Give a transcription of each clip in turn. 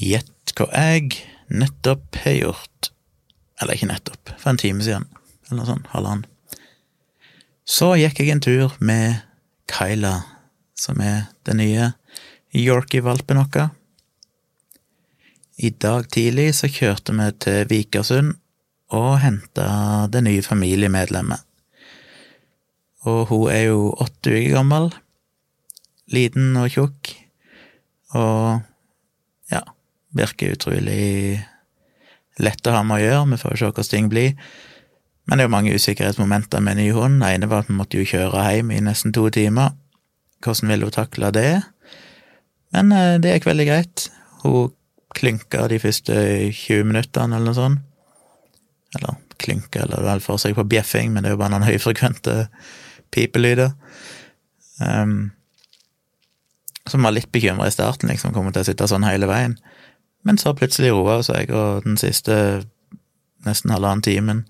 Gjett hva jeg nettopp har gjort. Eller ikke nettopp, for en time siden, eller noe sånt, halvannen. Så gikk jeg en tur med Kyla, som er den nye Yorkie-valpen vår. I dag tidlig så kjørte vi til Vikersund og henta det nye familiemedlemmet. Og hun er jo åtte uker gammel, liten og tjukk, og virker utrolig lett å ha med å gjøre, vi får se hvordan ting blir. Men det er jo mange usikkerhetsmomenter med ny hund. Det ene var at vi måtte jo kjøre hjem i nesten to timer. Hvordan ville hun takle det? Men eh, det gikk veldig greit. Hun klynka de første 20 minuttene, eller noe sånt. Eller klynka, eller vel for seg på bjeffing, men det er jo bare noen høyfrekvente pipelyder. Um, som var litt bekymra i starten, liksom, kommer til å sitte sånn hele veien. Men så plutselig roa hun seg, og den siste nesten halvannen timen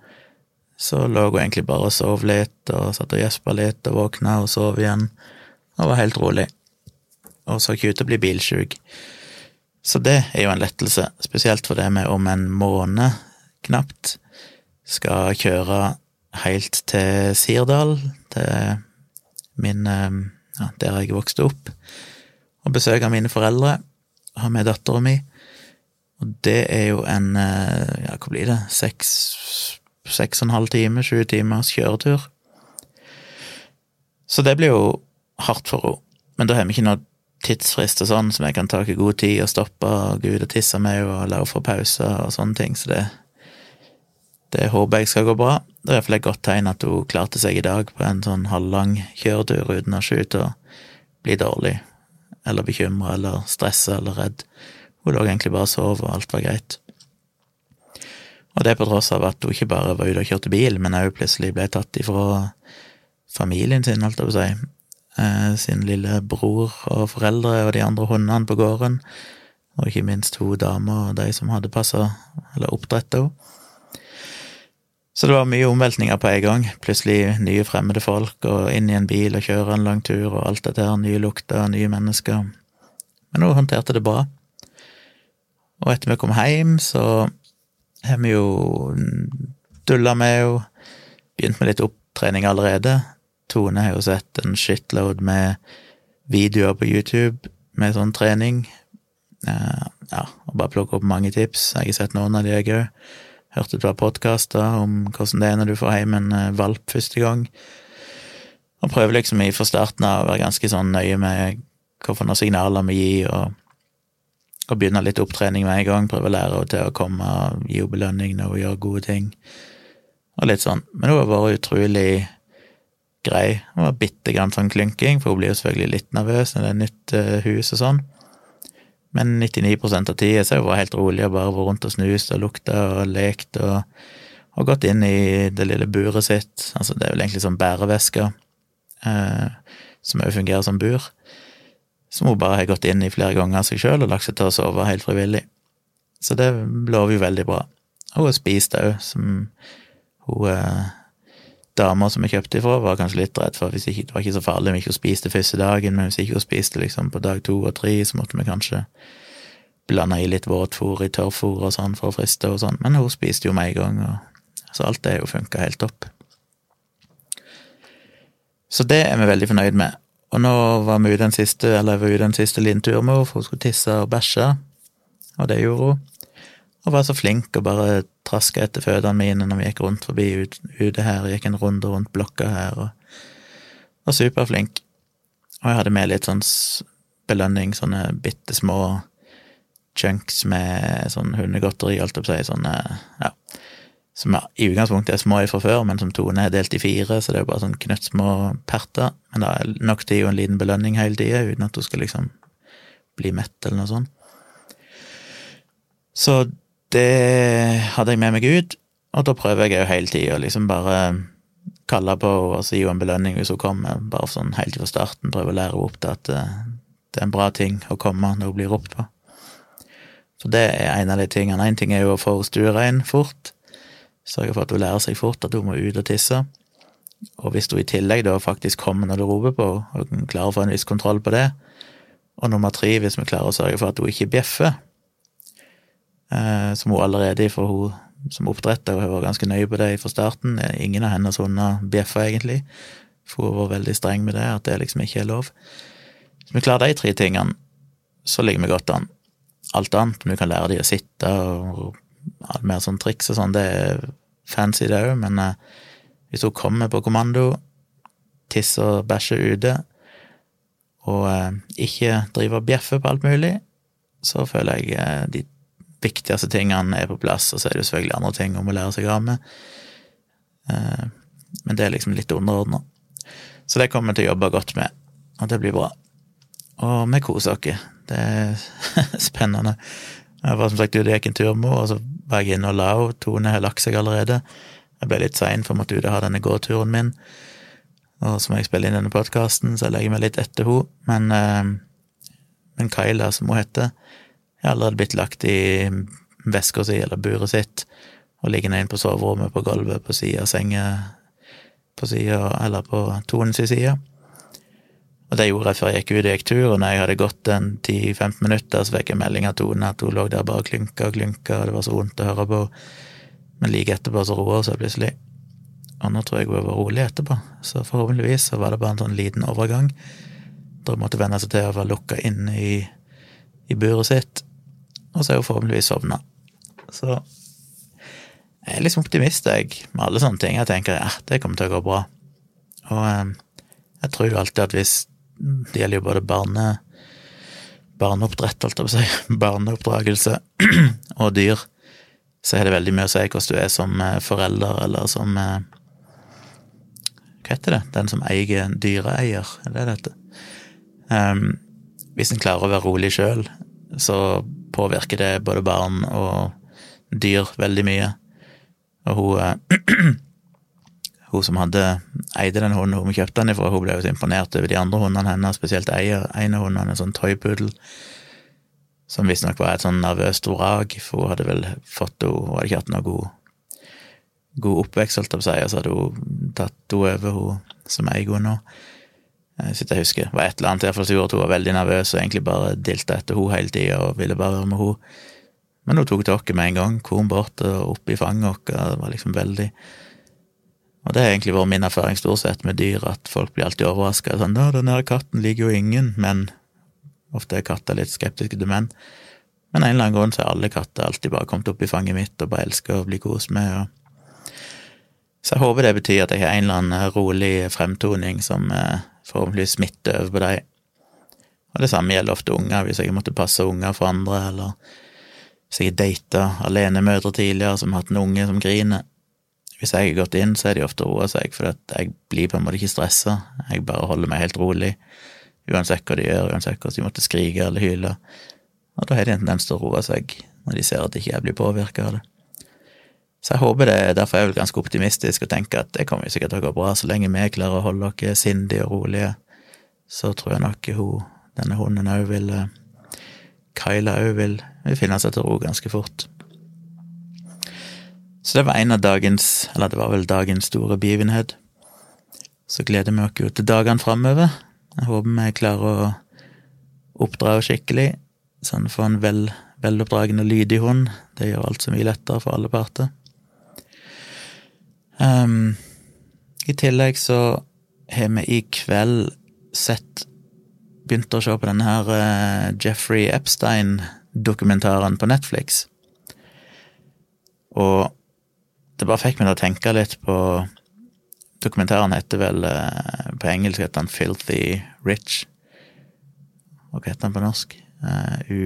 så lå hun egentlig bare og sov litt, og satt og gjespa litt, og våkna og sov igjen, og var helt rolig. Og så ikke ut til å bli bilsjuk. Så det er jo en lettelse, spesielt for det med om en måned, knapt, skal kjøre helt til Sirdal, til min eh, ja, der jeg vokste opp, og besøke mine foreldre, ha med dattera mi. Og det er jo en, eh, ja, hva blir det, seks, seks og en halv time, sju timers kjøretur. Så det blir jo hardt for henne. Men da har vi ikke noe tidsfrist og sånn som jeg kan ta i god tid og stoppe og gå ut og tisse med og la henne få pauser og sånne ting, så det, det håper jeg skal gå bra. Det er iallfall et godt tegn at hun klarte seg i dag på en sånn halvlang kjøretur uten å skyte og bli dårlig eller bekymra eller stressa eller redd. Hun lå egentlig bare og sov, og alt var greit. Og det på tross av at hun ikke bare var ute og kjørte bil, men òg plutselig ble tatt ifra familien sin, holdt jeg på å si, eh, sin lille bror og foreldre og de andre hundene på gården, og ikke minst to damer og de som hadde passa eller oppdretta henne. Så det var mye omveltninger på en gang. Plutselig nye fremmede folk, og inn i en bil og kjøre en lang tur, og alt dette her, nye lukter, nye mennesker. Men hun håndterte det bra. Og etter vi kom hjem, så har vi jo dulla med jo begynt med litt opptrening allerede. Tone har jo sett en shitload med videoer på YouTube med sånn trening. Ja, og bare plukke opp mange tips. Jeg har sett noen av de, jeg òg. Hørte et par podkaster om hvordan det er når du får hjem en eh, valp første gang. Og prøver liksom i forstarten av å være ganske sånn nøye med hvilke signaler vi gir, og, og begynne litt opptrening med en gang. Prøve å lære henne til å komme gi henne belønning når hun gjør gode ting, og litt sånn. Men hun har vært utrolig grei. Hun var bitte grann sånn klynking, for hun blir jo selvfølgelig litt nervøs når det er nytt uh, hus og sånn. Men 99% av tida så har hun vært helt rolig og bare vært rundt og snust og lukta og lekt og, og, gått inn i det lille buret sitt. Altså, det er vel egentlig sånn bæreveske eh, som òg fungerer som bur. Som hun bare har gått inn i flere ganger av seg sjøl og lagt seg til å sove helt frivillig. Så det lover jo veldig bra. Og hun har spist òg, som hun eh, dama som jeg kjøpte ifra, var kanskje litt redd for hvis ikke, det var ikke så farlig om ikke hun spiste første dagen, men hvis ikke hun spiste liksom på dag to og tre, så måtte vi kanskje blande i litt våtfôr i tørrfôr og sånn for å friste og sånn, men hun spiste jo med en gang, og så alt det jo funka helt topp. Så det er vi veldig fornøyd med. Og nå var vi ute en siste, eller jeg var ute en siste liten tur med henne, for hun skulle tisse og bæsje, og det gjorde hun. Og var så flink og bare traska etter føttene mine når vi gikk rundt forbi ute her, gikk en runde rundt blokka her, og var superflink. Og jeg hadde med litt sånn belønning, sånne bitte små chunks med sånn hundegodteri, alt jeg på å si, sånne, ja, som i utgangspunktet er små fra før, men som Tone er delt i fire, så det er jo bare sånn knøttsmå perter, men det er nok til jo en liten belønning hele tida, uten at hun skal liksom bli mett eller noe sånt. Så det hadde jeg med meg ut, og da prøver jeg jo hele tida liksom bare kalle på henne og si henne en belønning hvis hun kommer, bare sånn helt fra starten, prøve å lære henne opp til at eh, det er en bra ting å komme når hun blir ropt på. Så det er en av de tingene. Én ting er jo å få henne stuerein fort, sørge for at hun lærer seg fort at hun må ut og tisse. Og hvis hun i tillegg da faktisk kommer når du roper på og klarer å få en viss kontroll på det, og nummer tre, hvis vi klarer å sørge for at hun ikke bjeffer, eh, som hun allerede for hun som oppdretter, og hun var ganske nøye på det fra starten. Ingen av hennes hunder bjeffa, egentlig, for hun var veldig streng med det, at det liksom ikke er lov. Hvis vi klarer de tre tingene, så ligger vi godt an. Alt annet, du kan lære de å sitte og alt mer sånn triks og sånn, det er fancy, det òg, men eh, hvis hun kommer på kommando, tisser og bæsjer ute, og eh, ikke driver og bjeffer på alt mulig, så føler jeg eh, de viktigste tingene er på plass, og så er det jo selvfølgelig andre ting hun å lære seg av med. Men det er liksom litt underordna. Så det kommer vi til å jobbe godt med, og det blir bra. Og vi koser oss. Det er spennende. Jeg var som sagt ute og gikk en tur med henne, og så var jeg inne og la henne. Tone har lagt seg allerede. Jeg ble litt sein, for jeg måtte ut og ha denne gåturen min. Og så må jeg spille inn denne podkasten, så jeg legger meg litt etter henne. Men, eh, men Kyla, som hun heter, er allerede blitt lagt i veska si eller buret sitt og ligger inn på soverommet på gulvet på sida av senga på sida, eller på Tones side. Og det gjorde jeg før jeg gikk ut og gikk tur, og når jeg hadde gått en 10-15 minutter, så fikk jeg melding av Tone at hun lå der bare og klynka og klynka, og det var så vondt å høre på. Men like etterpå så roa hun seg plutselig. Og nå tror jeg hun var rolig etterpå, så forhåpentligvis så var det bare en sånn liten overgang. Da hun måtte venne seg til å være lukka inne i, i buret sitt og så er hun forhåpentligvis sovna. Så jeg er liksom optimist, jeg, med alle sånne ting. Jeg tenker ja, det kommer til å gå bra. Og eh, jeg tror jo alltid at hvis Det gjelder jo både barne, barneoppdrett, holdt jeg på å si, barneoppdragelse og dyr, så har det veldig mye å si hvordan du er som eh, forelder, eller som eh, Hva heter det? Den som eier dyreeier, er det dette? Um, hvis en klarer å være rolig sjøl, så påvirker det både barn og dyr veldig mye. Og hun eh, hun som hadde eide den hunden hun kjøpte den ifra, hun ble jo så imponert over de andre hundene hennes, spesielt eier, en av hundene, en sånn toypuddel, som visstnok var et sånn nervøst orag, for hun hadde vel fått Hun hadde ikke hatt noe god, god oppvekst, holdt jeg på å si, og så hadde hun tatt henne over, hun som eier henne nå. Eh, så jeg husker. Det var et eller annet iallfall som gjorde at hun var veldig nervøs og egentlig bare dilta etter henne hele tida og ville bare være med henne. Men hun tok til med en gang, kom bort og opp i fanget vårt, det var liksom veldig Og det har egentlig vært min erfaring stort sett med dyr, at folk blir alltid overraska. Sånn den der katten liker jo ingen', men ofte er katter litt skeptiske til menn. Men av en eller annen grunn så har alle katter alltid bare kommet opp i fanget mitt og bare elsker å bli kost med. Og... Så jeg håper det betyr at jeg har en eller annen rolig fremtoning som eh, forhåpentligvis smitter over på dem. Og det samme gjelder ofte unger, hvis jeg måtte passe unger for andre, eller hvis jeg har data alenemødre tidligere som har hatt en unge som griner. Hvis jeg har gått inn, så er de ofte roa seg, for jeg blir på en måte ikke stressa. Jeg bare holder meg helt rolig, uansett hva de gjør, uansett hvordan de måtte skrike eller hyle. Og da har de en tendens til å roe seg når de ser at ikke jeg blir påvirka av det. Så jeg håper det, derfor er jeg vel ganske optimistisk og tenker at det kommer sikkert til å gå bra. Så lenge vi klarer å holde oss sindige og rolige, så tror jeg nok hun, denne hunden òg vil eh, Kyla òg vil, vil finne seg til ro ganske fort. Så det var en av dagens, eller det var vel dagens store begivenhet. Så gleder vi oss jo til dagene framover. Jeg håper vi klarer å oppdra skikkelig, sånn få en vel, veloppdragen og lydig hund. Det gjør alt så mye lettere for alle parter. Um, I tillegg så har vi i kveld sett Begynt å se på denne her uh, Jeffrey Epstein-dokumentaren på Netflix. Og det bare fikk meg til å tenke litt på Dokumentaren heter vel uh, På engelsk heter han Filthy Rich. Hva heter han på norsk? Uh, u...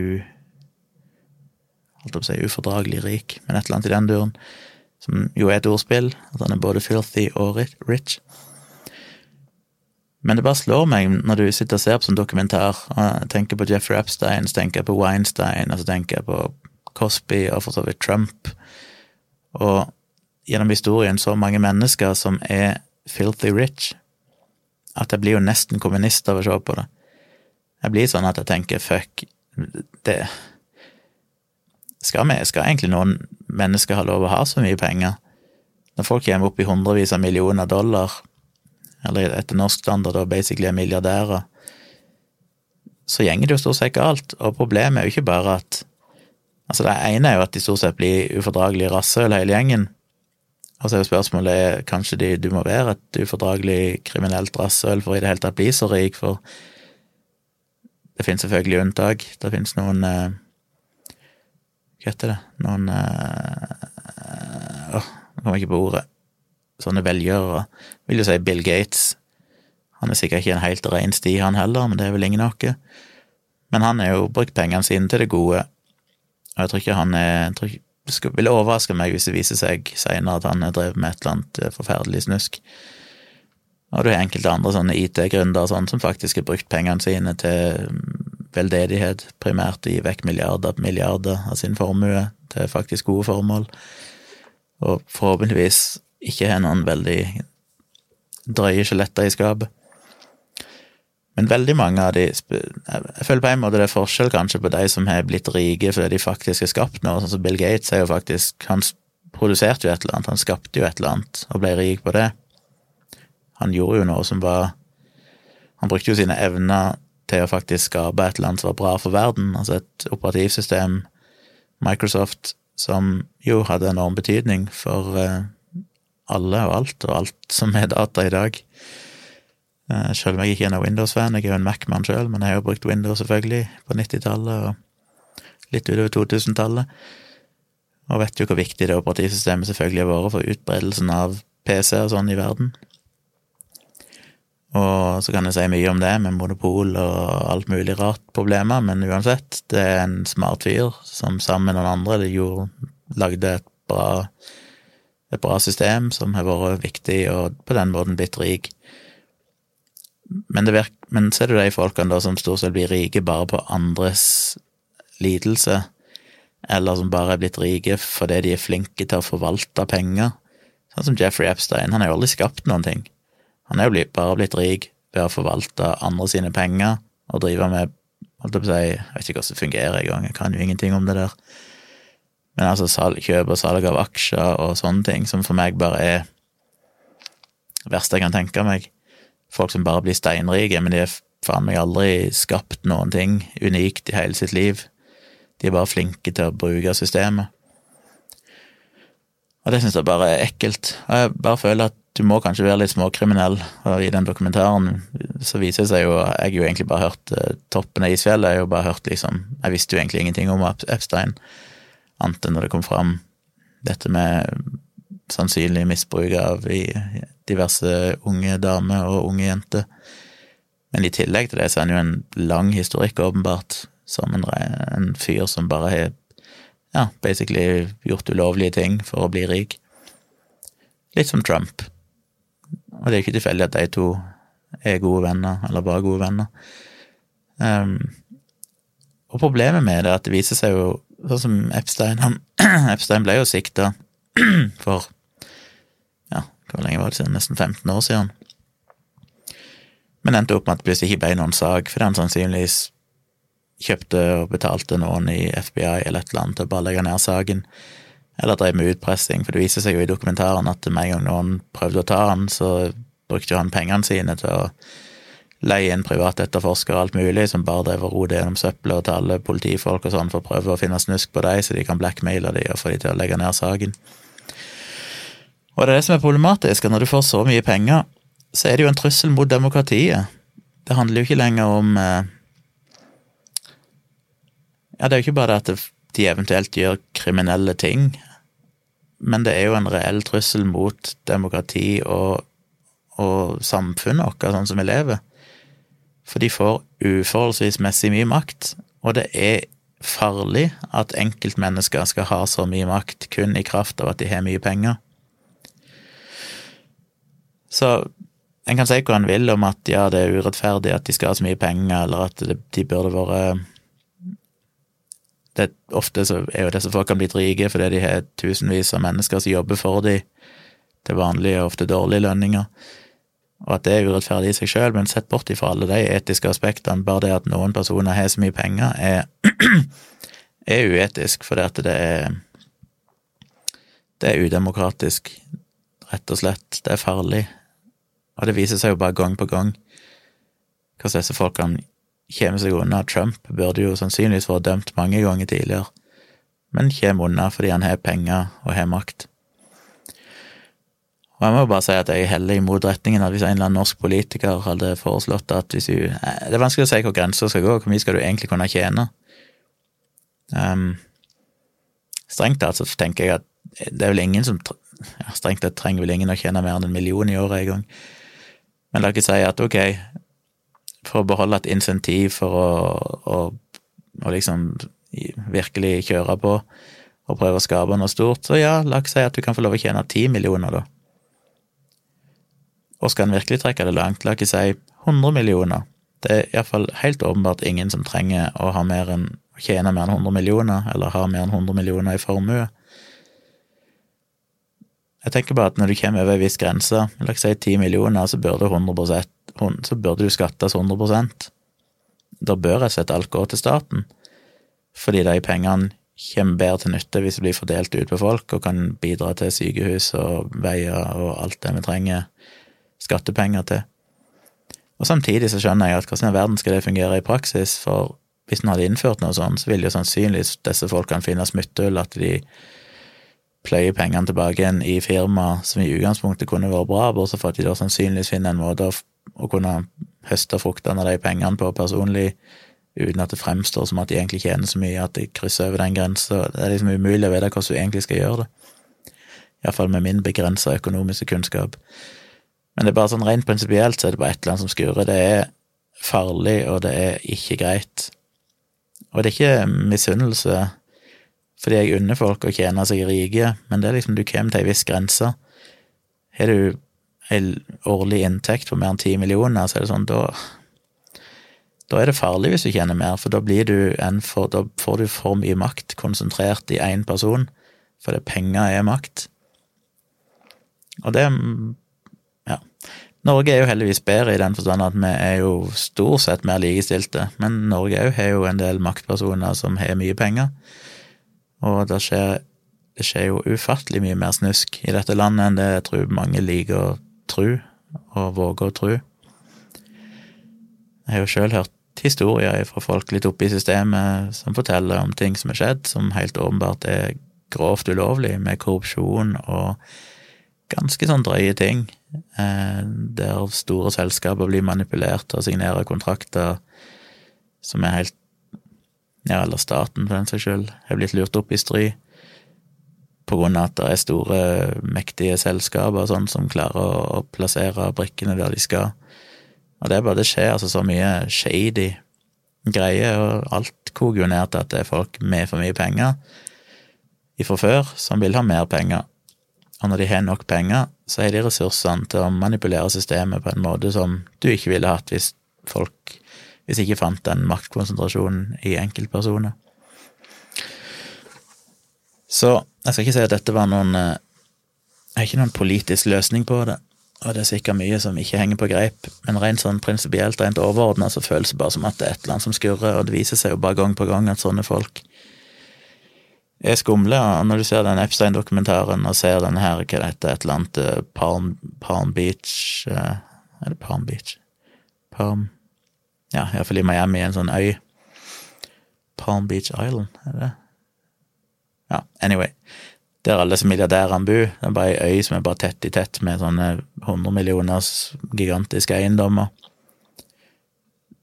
Holdt på å si ufordragelig rik, men et eller annet i den duren som jo er et ordspill, at han er både filthy og rich. Men det bare slår meg når du sitter og ser på sånn dokumentar, og tenker på Jeffrey Epstein, så tenker jeg på Weinstein, og så tenker jeg på Cosby og for så vidt Trump, og gjennom historien så mange mennesker som er filthy rich, at jeg blir jo nesten kommunist av å se på det. Jeg blir sånn at jeg tenker fuck, det skal, vi, skal egentlig noen mennesker ha lov å ha så mye penger? Når folk kommer opp i hundrevis av millioner dollar, eller etter norsk standard og basically er milliardærer, så gjenger det jo stort sett galt. Og problemet er jo ikke bare at Altså, det ene er jo at de stort sett blir ufordragelige rasshøl, hele gjengen. Og så er jo spørsmålet kanskje de, du må være et ufordragelig kriminelt rasshøl for i det hele tatt bli så rik, for det finnes selvfølgelig unntak. Det finnes noen eh, Hva heter det? Noen eh, Åh, nå kommer jeg ikke på ordet. Sånne velgjørere. Vil jo si Bill Gates. Han er sikkert ikke en helt ren sti, han heller, men det er vel ingen noe. Men han har jo brukt pengene sine til det gode, og jeg tror ikke han er jeg tror ikke, Ville overraske meg hvis det viser seg seinere at han har drevet med et eller annet eh, forferdelig snusk. Og du har enkelte andre sånne IT-gründere sånn, som faktisk har brukt pengene sine til mm, veldedighet, primært gi vekk milliarder på milliarder av sin formue til faktisk gode formål, og forhåpentligvis ikke har noen veldig drøye skjeletter i skapet. Men veldig mange av de Jeg føler på en måte det er forskjell kanskje på de som har blitt rike fordi de faktisk har skapt noe, sånn som Bill Gates er jo faktisk Han produserte jo et eller annet, han skapte jo et eller annet og ble rik på det. Han gjorde jo noe som var Han brukte jo sine evner til å faktisk skape et eller annet som var bra for verden, altså et operativsystem, Microsoft, som jo hadde enorm betydning for eh, alle og alt, og alt som er data i dag. Eh, selv om jeg ikke er noen Windows-fan, jeg er jo en Mac-mann sjøl, men jeg har jo brukt Windows selvfølgelig på 90-tallet og litt utover 2000-tallet, og vet jo hvor viktig det operativsystemet selvfølgelig har vært for utbredelsen av PC-er sånn i verden. Og så kan jeg si mye om det, med monopol og alt mulig rart problemer, men uansett, det er en smart fyr som sammen med noen andre det gjorde, lagde et bra, et bra system som har vært viktig, og på den måten blitt rik. Men, virker, men ser du de folkene da som stort sett blir rike bare på andres lidelse, eller som bare er blitt rike fordi de er flinke til å forvalte penger. Sånn som Jeffrey Epstein, han har jo aldri skapt noen ting. Han er jo bare blitt rik ved å forvalte andre sine penger og drive med holdt jeg å si, Jeg vet ikke hvordan det fungerer engang, jeg kan jo ingenting om det der. Men altså salg, kjøp og salg av aksjer og sånne ting, som for meg bare er det verste jeg kan tenke meg. Folk som bare blir steinrike, men de har faen meg aldri skapt noen ting unikt i hele sitt liv. De er bare flinke til å bruke systemet. Og det syns jeg bare er ekkelt. Og jeg bare føler at du må kanskje være litt småkriminell, og i den dokumentaren så viser det seg jo Jeg har jo egentlig bare hørt uh, toppen av isfjellet, jeg har jo bare hørt liksom Jeg visste jo egentlig ingenting om Epstein, annet enn når det kom fram dette med sannsynlig misbruk av diverse unge damer og unge jenter. Men i tillegg til det så er han jo en lang historikk, åpenbart, som en, en fyr som bare har ja, basically gjort ulovlige ting for å bli rik. Litt som Trump. Og det er ikke tilfeldig at de to er gode venner, eller bare gode venner. Um, og problemet med det er at det viser seg jo, sånn som Epstein han, Epstein ble jo sikta for hvor lenge var det siden? Nesten 15 år siden. Men endte opp med at det plutselig ikke ble noen sak, fordi han sannsynligvis kjøpte og betalte noen i FBI eller et eller annet til å bare legge ned saken eller drev med utpressing, for det viser seg jo i dokumentaren at med en gang noen prøvde å ta han, så brukte jo han pengene sine til å leie inn privatetterforskere og alt mulig, som bare drev og rodet gjennom søppelet og til alle politifolk og sånn for å prøve å finne snusk på dem, så de kan blackmaile dem og få dem til å legge ned saken. Og det er det som er problematisk, at når du får så mye penger, så er det jo en trussel mot demokratiet. Det handler jo ikke lenger om eh, Ja, det er jo ikke bare det at de eventuelt gjør kriminelle ting, men det er jo en reell trussel mot demokrati og, og samfunnet vårt, sånn som vi lever. For de får uforholdsvis messig mye makt, og det er farlig at enkeltmennesker skal ha så mye makt kun i kraft av at de har mye penger. Så en kan si hva en vil om at ja, det er urettferdig at de skal ha så mye penger, eller at de burde vært det, ofte så er jo disse folkene blitt rike fordi de har tusenvis av mennesker som jobber for dem til vanlige og ofte dårlige lønninger, og at det er urettferdig i seg sjøl, men sett bort ifra alle de etiske aspektene, bare det at noen personer har så mye penger, er, er uetisk, fordi at det er det er udemokratisk, rett og slett. Det er farlig. Og det viser seg jo bare gang på gang hvordan disse folkene kommer seg unna. Trump burde jo sannsynligvis vært dømt mange ganger tidligere men kommer unna fordi han har penger og har makt. Og jeg må jo bare si at jeg heller i motretningen at hvis en eller annen norsk politiker hadde foreslått at hvis du Det er vanskelig å si hvor grensa skal gå, hvor mye skal du egentlig kunne tjene? Um, strengt tatt så tenker jeg at det er vel ingen som ja, Strengt tatt trenger vel ingen å tjene mer enn en million i året en gang. Men la ikke si at ok, for å beholde et insentiv for å, å, å liksom virkelig kjøre på og prøve å skape noe stort, så ja, la oss si at du kan få lov å tjene ti millioner, da. Og skal en virkelig trekke det langt, la oss si 100 millioner. Det er iallfall helt åpenbart ingen som trenger å ha mer enn tjene mer enn 100 millioner, eller ha mer enn 100 millioner i formue. Jeg tenker bare at når du kommer over ei viss grense, la oss si 10 millioner, så burde, 100%, så burde du skattes 100 Da bør jeg sette alt gå til staten, fordi de pengene kommer bedre til nytte hvis det blir fordelt ut på folk, og kan bidra til sykehus og veier og alt det vi trenger skattepenger til. Og samtidig så skjønner jeg at hvordan i verden skal det fungere i praksis, for hvis en hadde innført noe sånt, så ville jo sannsynligvis disse folkene finne smutthull, at de pløye pengene tilbake igjen i firma som i utgangspunktet kunne vært bra, bortsett fra at de da sannsynligvis finner en måte å, å kunne høste fruktene av de pengene på personlig, uten at det fremstår som at de egentlig tjener så mye at de krysser over den grensa. Det er liksom umulig å vite hvordan du egentlig skal gjøre det. Iallfall med min begrensa økonomiske kunnskap. Men det er bare sånn rent prinsipielt så er det bare et eller annet som skurer. Det er farlig, og det er ikke greit. Og det er ikke misunnelse fordi jeg unner folk å tjene seg rike, men det er liksom, du kommer til ei viss grense. Har du en årlig inntekt på mer enn ti millioner, så er det sånn, da da er det farlig hvis du tjener mer, for da blir du for, da får du for mye makt konsentrert i én person, for det penger er makt. Og det ja. Norge er jo heldigvis bedre i den forstand at vi er jo stort sett mer likestilte, men Norge òg har jo en del maktpersoner som har mye penger. Og det skjer, det skjer jo ufattelig mye mer snusk i dette landet enn det jeg tror mange liker å tro, og våger å tro. Jeg har jo sjøl hørt historier fra folk litt oppe i systemet som forteller om ting som er skjedd, som helt åpenbart er grovt ulovlig, med korrupsjon og ganske sånn drøye ting, eh, der store selskaper blir manipulert og signerer kontrakter som er helt ja, eller staten for den saks skyld, har blitt lurt opp i stry på grunn av at det er store, mektige selskaper sånn, som klarer å, plassere brikkene der de skal. Og det er bare det skjer altså så mye shady greier, og alt koker jo ned til at det er folk med for mye penger ifra før som vil ha mer penger. Og når de har nok penger, så har de ressursene til å manipulere systemet på en måte som du ikke ville hatt hvis folk hvis jeg ikke fant den maktkonsentrasjonen i enkeltpersoner. Så jeg skal ikke si at dette var noen eh, Jeg har ikke noen politisk løsning på det, og det er sikkert mye som ikke henger på greip, men rent sånn prinsipielt, rent overordna, så føles det bare som at det er et eller annet som skurrer, og det viser seg jo bare gang på gang at sånne folk er skumle. Og når du ser den Epstein-dokumentaren og ser den her, hva det heter, et eller annet eh, Palm, Palm Beach eh, Er det Palm Beach? Palm ja, iallfall i Miami, en sånn øy. Palm Beach Island, er det Ja, anyway. Der alle som milliardærene bor. Det er bare ei øy som er bare tett i tett med sånne 100 millioners gigantiske eiendommer.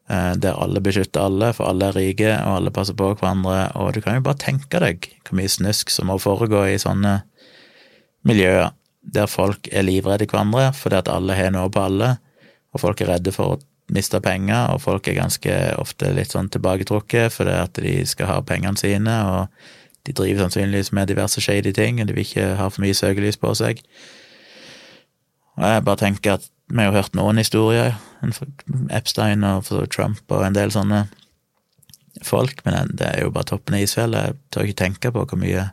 Eh, der alle beskytter alle, for alle er rike, og alle passer på hverandre. Og du kan jo bare tenke deg hvor mye snusk som må foregå i sånne miljøer, der folk er livredde hverandre fordi at alle har noe på alle, og folk er redde for å mista penger, og folk er ganske ofte litt sånn tilbaketrukket fordi at de skal ha pengene sine, og de driver sannsynligvis med diverse shady ting, og de vil ikke ha for mye søkelys på seg. Og jeg bare tenker at vi har hørt noen historier, Epstein og Trump og en del sånne folk, men det er jo bare toppen av isfjellet. Jeg tør ikke tenke på hvor mye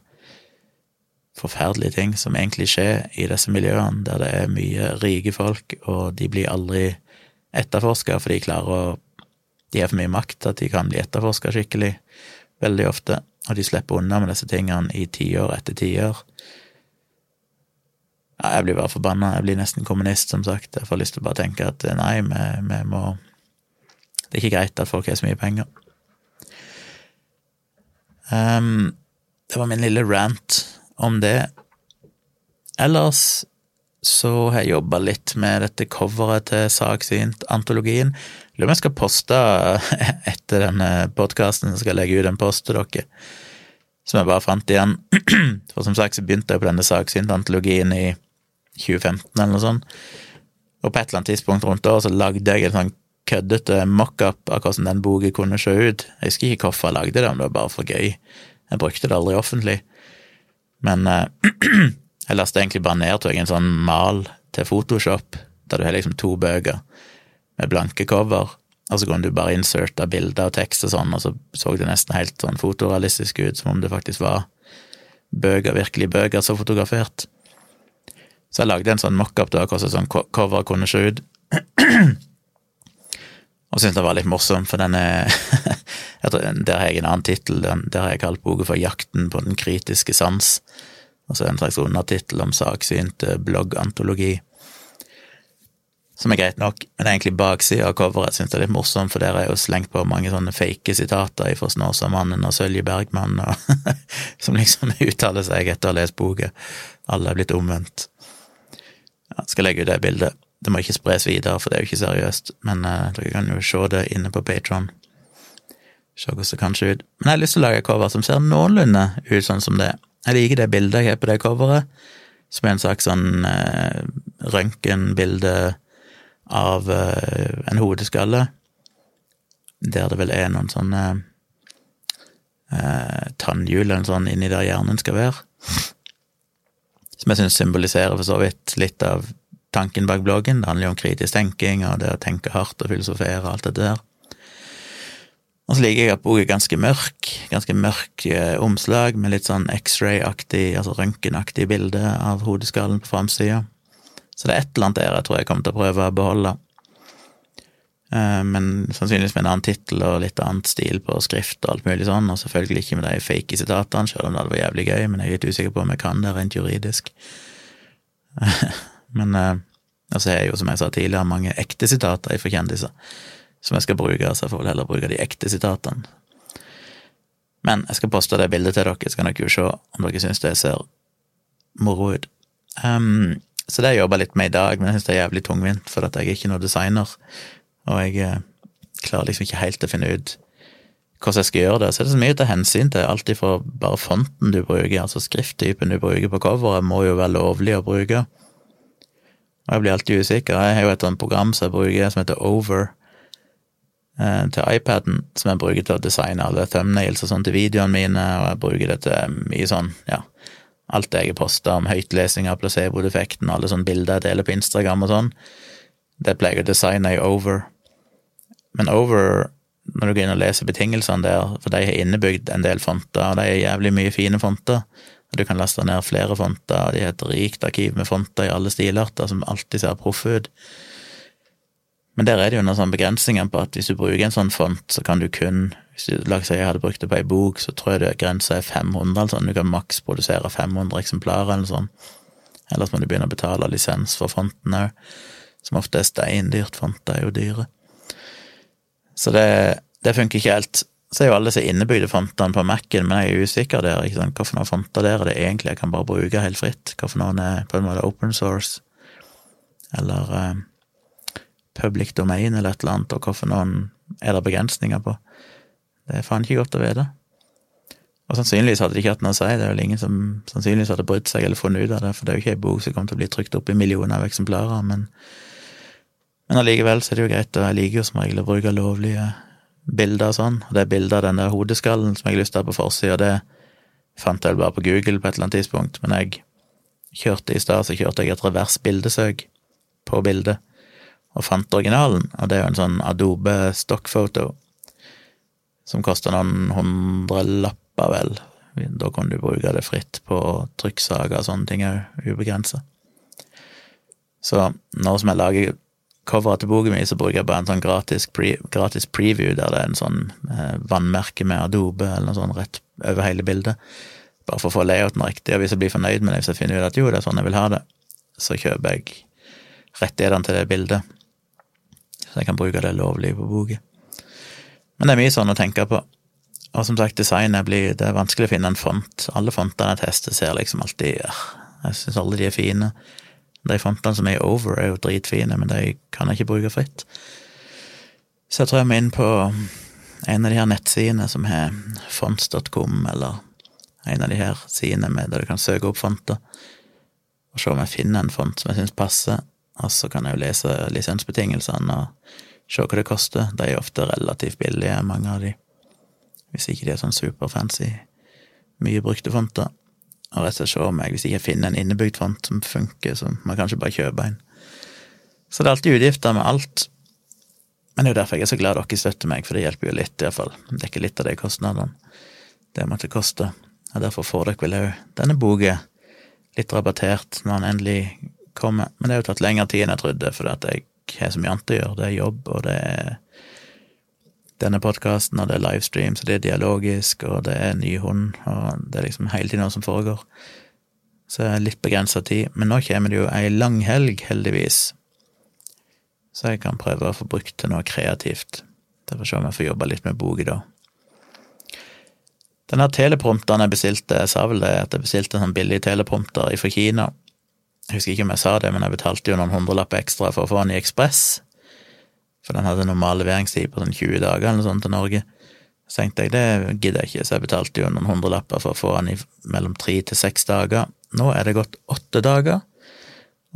forferdelige ting som egentlig skjer i disse miljøene, der det er mye rike folk, og de blir aldri etterforska, for de klarer å De har for mye makt at de kan bli etterforska skikkelig, veldig ofte, og de slipper unna med disse tingene i tiår etter tiår. Ja, jeg blir bare forbanna. Jeg blir nesten kommunist, som sagt. Jeg får lyst til å bare tenke at nei, vi, vi må Det er ikke greit at folk har så mye penger. Um, det var min lille rant om det. Ellers så har jeg jobba litt med dette coveret til Saksynt-antologien. Lurer på om jeg skal poste etter denne podkasten, skal jeg legge ut en post til dere. Som jeg bare fant igjen. For som sagt så begynte jeg på denne Saksynt-antologien i 2015 eller noe sånt. Og på et eller annet tidspunkt rundt da så lagde jeg en sånn køddete mockup av hvordan den boka kunne se ut. Jeg husker ikke hvorfor jeg lagde det, om det var bare for gøy. Jeg brukte det aldri offentlig. Men eh, jeg lastet egentlig bare ned til en sånn mal til Photoshop, der du har liksom to bøker med blanke cover, og så kunne du bare inserte bilder og tekst og sånn, og så så det nesten helt sånn fotorealistisk ut, som om det faktisk var bøker, virkelig bøker, så fotografert. Så jeg lagde en sånn mockup av hvordan sånn cover kunne se ut. Og syntes det var litt morsom, for den er Der har jeg en annen tittel. Der har jeg kalt boka for Jakten på den kritiske sans. Og så en slags undertittel om saksynte bloggantologi. Som er greit nok, men er egentlig baksida av coveret syns jeg er litt morsomt, for der er jo slengt på mange sånne fake sitater fra Snåsamannen og Sølje Bergman, og, som liksom uttaler seg etter å ha lest boka. Alle er blitt omvendt. Ja, skal legge ut det bildet. Det må ikke spres videre, for det er jo ikke seriøst, men uh, dere kan jo se det inne på Patron. Se hvordan det kan se ut. Men jeg har lyst til å lage cover som ser noenlunde ut sånn som det. Jeg liker det bildet jeg har på det coveret, som er en slags sånn uh, røntgenbilde av uh, en hodeskalle, der det vel er noen sånne uh, tannhjul eller noe sånt inni der hjernen skal være. Som jeg syns symboliserer for så vidt litt av tanken bak bloggen. Det handler jo om kritisk tenking og det å tenke hardt og filosofere og alt det der. Og så liker jeg at boka er ganske mørk. Ganske mørk eh, omslag med litt sånn X-ray-aktig, altså røntgenaktig bilde av hodeskallen på framsida. Så det er et eller annet der jeg tror jeg kommer til å prøve å beholde. Eh, men sannsynligvis med en annen tittel og litt annet stil på skrift og alt mulig sånn, og selvfølgelig ikke med de fake sitatene, selv om det hadde vært jævlig gøy, men jeg er litt usikker på om jeg kan det rent juridisk. Men eh, altså jeg er jo, som jeg sa tidligere, mange ekte sitater fra kjendiser som jeg skal bruke, så jeg får vel heller bruke de ekte sitatene. Men jeg skal poste det bildet til dere, så kan dere jo se om dere syns det ser moro ut. Um, så det har jeg jobba litt med i dag, men jeg syns det er jævlig tungvint, for at jeg er ikke noen designer, og jeg eh, klarer liksom ikke helt å finne ut hvordan jeg skal gjøre det. Så er det så mye å ta hensyn til, alt ifra bare fonten du bruker, altså skrifttypen du bruker på coveret, må jo være lovlig å bruke. Og jeg blir alltid usikker. Jeg har jo et sånt program som jeg bruker som heter Over til iPaden, som jeg bruker til å designe alle thumbnails og sånn til videoene mine, og jeg bruker det til mye sånn, ja, alt det jeg har posta om høytlesing av placebo-defekten, alle sånne bilder jeg deler på Instagram og sånn, det pleier jeg å designe i Over. Men Over, når du går inn og leser betingelsene der, for de har innebygd en del fonter, og de er jævlig mye fine fonter, og du kan laste ned flere fonter, og de har et rikt arkiv med fonter i alle stilarter som alltid ser proffe ut. Men der er det jo noen sånne begrensninger på at hvis du bruker en sånn font, så kan du kun Hvis du, la oss si jeg hadde brukt det på ei bok, så tror jeg det grensa er 500, altså du kan maks produsere 500 eksemplarer eller sånn. Ellers må du begynne å betale lisens for fonten òg, som ofte er steindyrt. Fonter er jo dyre. Så det, det funker ikke helt så er jo alle disse innebygde fontene på Mac-en, men jeg er usikker der. ikke sant? Hvilke fonter der er det egentlig jeg kan bare bruke helt fritt? Hvilke er på en måte open source, eller uh, public domain, eller et eller annet, og hvorfor noen er det begrensninger på? Det er faen ikke godt å vite. Og sannsynligvis hadde de ikke hatt noe å si, det er vel ingen som sannsynligvis hadde brydd seg eller funnet ut av det, for det er jo ikke ei bok som kommer til å bli trykt opp i millioner av eksemplarer, men men allikevel så er det jo greit, og jeg liker jo som regel å bruke lovlige bilder og sånn. Og det bildet av den der hodeskallen som jeg har lyst til å ha på forsida, det fant jeg vel bare på Google på et eller annet tidspunkt, men jeg kjørte i stad, så kjørte jeg et revers bildesøk på bildet, og fant originalen, og det er jo en sånn Adobe stockfoto som koster noen hundrelapper, vel. Da kan du bruke det fritt på trykksaker og sånne ting òg, ubegrensa. Så nå som jeg lager coveret til boka mi, så bruker jeg bare en sånn gratis, pre, gratis, preview, der det er en sånn eh, vannmerke med Adobe eller noe sånt rett over hele bildet. Bare for å få layouten riktig. Og hvis jeg blir fornøyd med det, hvis jeg finner ut at jo, det er sånn jeg vil ha det, så kjøper jeg rettighetene til det bildet. Så jeg kan bruke det lovlig på boka. Men det er mye sånn å tenke på. Og som sagt, designet blir Det er vanskelig å finne en font. Alle fontene jeg tester, ser liksom alltid Jeg syns alle de er fine. De fontene som er over, er jo dritfine, men de kan jeg ikke bruke fritt. Så jeg tror jeg må inn på en av de her nettsidene som har fonts.com, eller en av de her sidene med der du kan søke opp fonter, og se om jeg finner en font som jeg syns passer, og så kan jeg jo lese lisensbetingelsene og se hva det koster. De er ofte relativt billige, mange av de, hvis ikke de er sånn superfancy, mye brukte fonter. Og rett og slett se om jeg, hvis jeg finner en innebygd font som funker, så må jeg kanskje bare kjøpe en. Så det er alltid utgifter med alt. Men det er jo derfor jeg er så glad dere støtter meg, for det hjelper jo litt, iallfall. Dekker litt av de kostnadene det måtte koste. Og derfor får dere vel òg denne boka litt rabattert når den endelig kommer. Men det har jo tatt lengre tid enn jeg trodde, for at jeg har så mye annet å gjøre. Det er jobb, og det er denne podkasten, og det er livestream, så det er dialogisk, og det er ny hund, og det er liksom hele tiden noe som foregår. Så jeg er litt begrensa tid. Men nå kommer det jo ei lang helg, heldigvis, så jeg kan prøve å få brukt til noe kreativt. Derfor se om jeg får jobba litt med bok i dag. Den her teleprompteren jeg bestilte, jeg sa vel det, at jeg bestilte en sånn billig teleprompter fra Kina. Jeg husker ikke om jeg sa det, men jeg betalte jo noen hundrelapper ekstra for å få den i Ekspress. For den hadde normal leveringstid på sånn 20 dager eller sånt til Norge. Så tenkte jeg det gidder jeg ikke, så jeg betalte jo noen hundrelapper for å få den i mellom tre til seks dager. Nå er det gått åtte dager,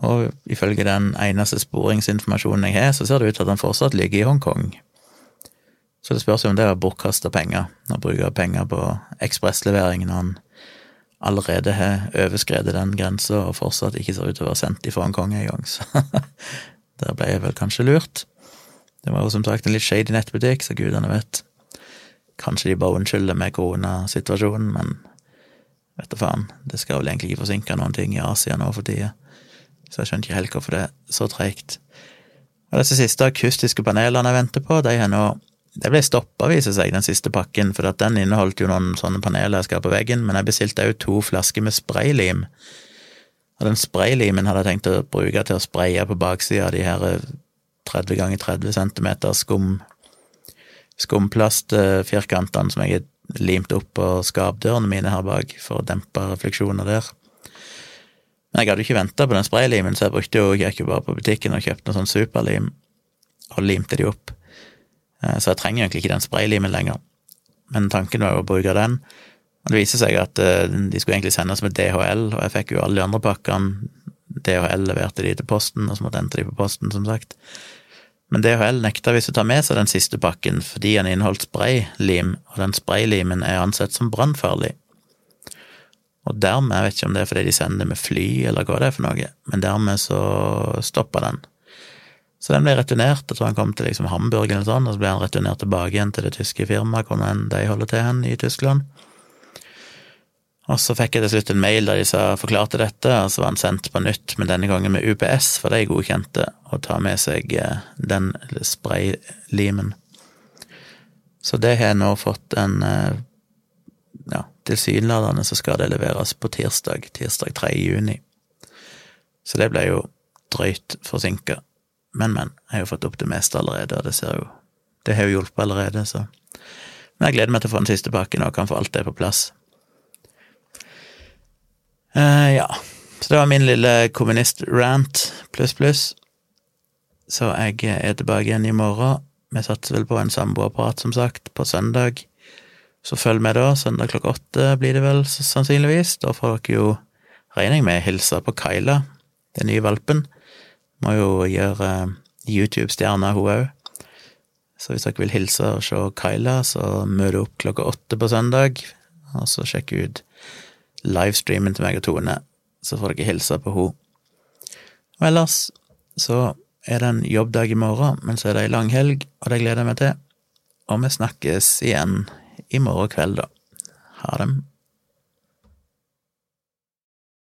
og ifølge den eneste sporingsinformasjonen jeg har, så ser det ut til at den fortsatt ligger i Hongkong. Så det spørs jo om det er bortkasta penger, å bruke penger på ekspresslevering når han allerede har overskredet den grensa og fortsatt ikke ser ut til å være sendt ifra Hongkong engang, så der ble jeg vel kanskje lurt. Det var jo som sagt en litt shady nettbutikk, så gudene vet. Kanskje de bare unnskylder med koronasituasjonen, men vet da faen. Det skal vel egentlig ikke forsinke noen ting i Asia nå for tida, så jeg skjønner ikke helt hvorfor det er så treigt. Og disse siste akustiske panelene jeg venter på, de har nå det ble stoppa, viser seg, den siste pakken, for den inneholdt jo noen sånne paneler jeg skal på veggen, men jeg bestilte òg to flasker med spraylim. Og den spraylimen hadde jeg tenkt å bruke til å spraye på baksida av de her 30 ganger 30 cm skum skumplastfirkantene som jeg har limt opp på skapdørene mine her bak, for å dempe refleksjoner der. Men jeg hadde jo ikke venta på den spraylimen, så jeg brukte jo, gikk jo bare på butikken og kjøpte noe sånn superlim, og limte de opp. Eh, så jeg trenger egentlig ikke den spraylimen lenger. Men tanken var jo å bruke den. Og det viser seg at eh, de skulle egentlig sendes med DHL, og jeg fikk jo alle de andre pakkene. DHL leverte de til posten, og så måtte hente de på posten, som sagt. Men DHL nekta visst å ta med seg den siste pakken fordi den inneholdt spraylim, og den spraylimen er ansett som brannfarlig. Og dermed, jeg vet ikke om det er fordi de sender det med fly, eller hva det er for noe, men dermed så stoppa den. Så den ble returnert, jeg tror han kom til liksom Hamburg eller sånn, og så ble han returnert tilbake igjen til det tyske firmaet, hvor de holder til hen i Tyskland. Og så fikk jeg til slutt en mail der de sa, forklarte dette, og så var han sendt på nytt, men denne gangen med UPS, for de godkjente å ta med seg eh, den spraylimen. Så det har jeg nå fått en eh, Ja, tilsynelatende så skal det leveres på tirsdag, tirsdag 3. juni. Så det ble jo drøyt forsinka. Men, men. Jeg har jo fått opp det meste allerede, og det ser jo Det har jo hjulpet allerede, så Men jeg gleder meg til å få den siste pakken og kan få alt det på plass. Uh, ja. Så det var min lille kommunist-rant pluss, pluss. Så jeg er tilbake igjen i morgen. Vi satser vel på en samboerprat, som sagt, på søndag. Så følg med da. Søndag klokka åtte blir det vel sannsynligvis. Da får dere jo, regner jeg med, hilse på Kyla, den nye valpen. Må jo gjøre eh, YouTube-stjerne, hun òg. Så hvis dere vil hilse og se Kyla, så møt opp klokka åtte på søndag, og så sjekk ut livestreamen til meg og Tone, så får dere hilse på henne. Og ellers så er det en jobbdag i morgen, men så er det ei lang helg, og det gleder jeg meg til. Og vi snakkes igjen i morgen kveld, da. Ha det.